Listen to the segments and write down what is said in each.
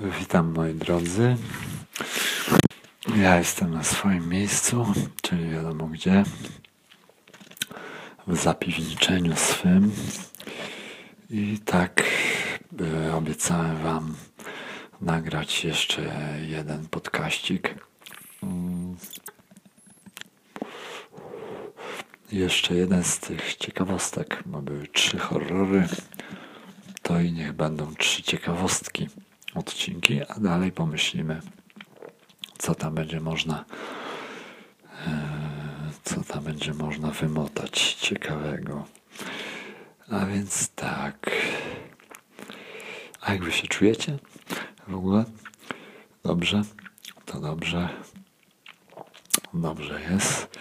Witam moi drodzy. Ja jestem na swoim miejscu, czyli wiadomo gdzie. W zapiwniczeniu swym. I tak y, obiecałem Wam nagrać jeszcze jeden podkaścik. Mm. Jeszcze jeden z tych ciekawostek, bo były trzy horrory, to i niech będą trzy ciekawostki odcinki, a dalej pomyślimy, co tam będzie można e, co tam będzie można wymotać ciekawego. A więc tak. A jak wy się czujecie w ogóle? Dobrze? To dobrze. Dobrze jest.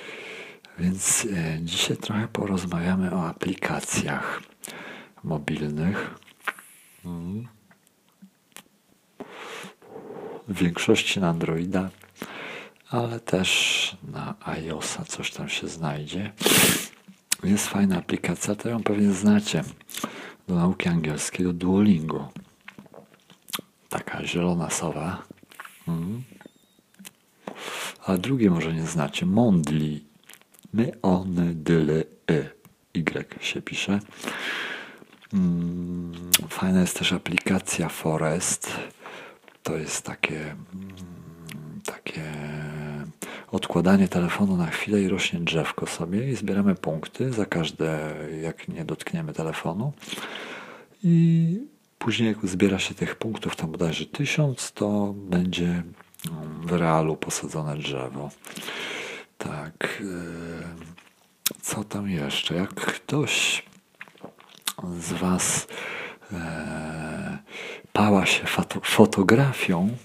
Więc e, dzisiaj trochę porozmawiamy o aplikacjach mobilnych. Hmm w większości na Androida, ale też na iOSa coś tam się znajdzie. Jest fajna aplikacja, to ją pewnie znacie, do nauki angielskiego Duolingo. Taka zielona sowa. Hmm. A drugie może nie znacie, Mondly. My, one, dyle, y. Y się pisze. Hmm. Fajna jest też aplikacja Forest to jest takie, mm, takie odkładanie telefonu na chwilę i rośnie drzewko sobie i zbieramy punkty za każde, jak nie dotkniemy telefonu. I później jak zbiera się tych punktów, tam bodajże tysiąc, to będzie mm, w realu posadzone drzewo. Tak. Y, co tam jeszcze? Jak ktoś z Was e, pała się foto fotografią,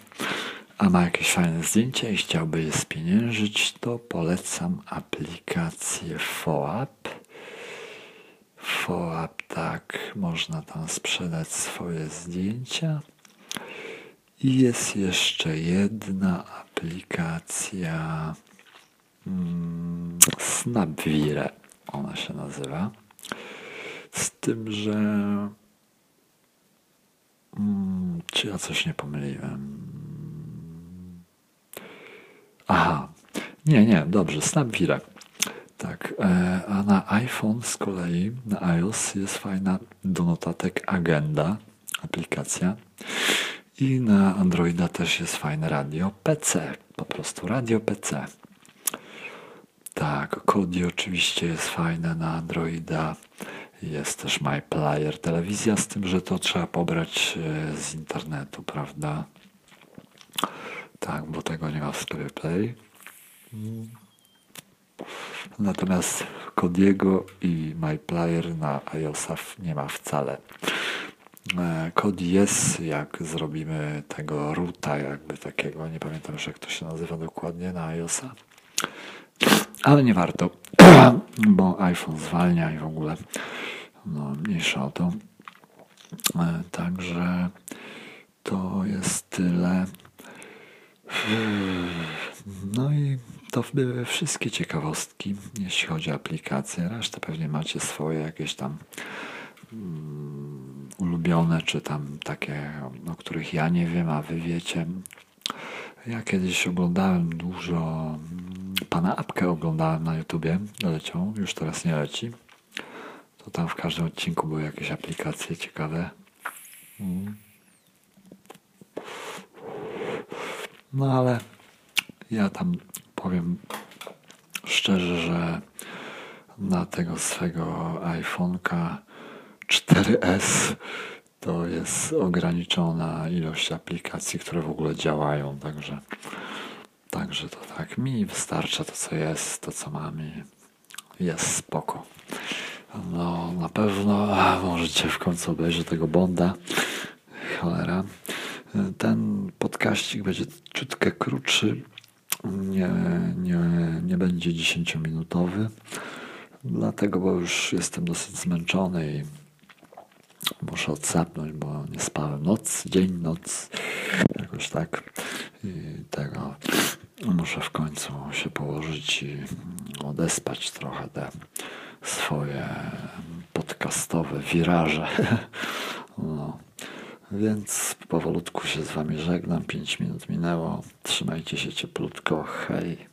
a ma jakieś fajne zdjęcia i chciałby je spieniężyć, to polecam aplikację FOAP. FOAP, tak, można tam sprzedać swoje zdjęcia. I jest jeszcze jedna aplikacja hmm, ona się nazywa. Z tym, że Hmm, czy ja coś nie pomyliłem? Aha, nie, nie, dobrze, Snapvire. Tak, e, a na iPhone z kolei, na iOS jest fajna do notatek Agenda, aplikacja. I na Androida też jest fajne radio PC, po prostu radio PC. Tak, Kodi oczywiście jest fajne na Androida. Jest też MyPlayer telewizja, z tym, że to trzeba pobrać e, z internetu, prawda? Tak, bo tego nie ma w sklepie Play. Natomiast Kodiego i MyPlayer na iOSa nie ma wcale. Kod e, jest, jak zrobimy tego roota, jakby takiego, nie pamiętam już jak to się nazywa dokładnie na iOSa, ale nie warto, bo iPhone zwalnia i w ogóle no, mniejsza o to. E, także to jest tyle. No i to były wszystkie ciekawostki, jeśli chodzi o aplikacje. Resztę pewnie macie swoje jakieś tam um, ulubione, czy tam takie, o których ja nie wiem, a wy wiecie. Ja kiedyś oglądałem dużo, mm, pana apkę oglądałem na YouTubie, leciał, już teraz nie leci to tam w każdym odcinku były jakieś aplikacje ciekawe. Mm. No ale ja tam powiem szczerze, że na tego swego iPhone'ka 4S to jest ograniczona ilość aplikacji, które w ogóle działają, także także to tak mi wystarcza to co jest, to co mamy jest spoko. No, na pewno możecie w końcu obejrzeć tego Bonda. Cholera. Ten podkaścik będzie ciutkę krótszy. Nie, nie, nie będzie 10-minutowy. Dlatego, bo już jestem dosyć zmęczony i muszę odsapnąć, bo nie spałem noc, dzień, noc. Jakoś tak. I tego muszę w końcu się położyć i odespać trochę te swoje podcastowe wiraże. No. Więc powolutku się z wami żegnam. 5 minut minęło. Trzymajcie się cieplutko. Hej.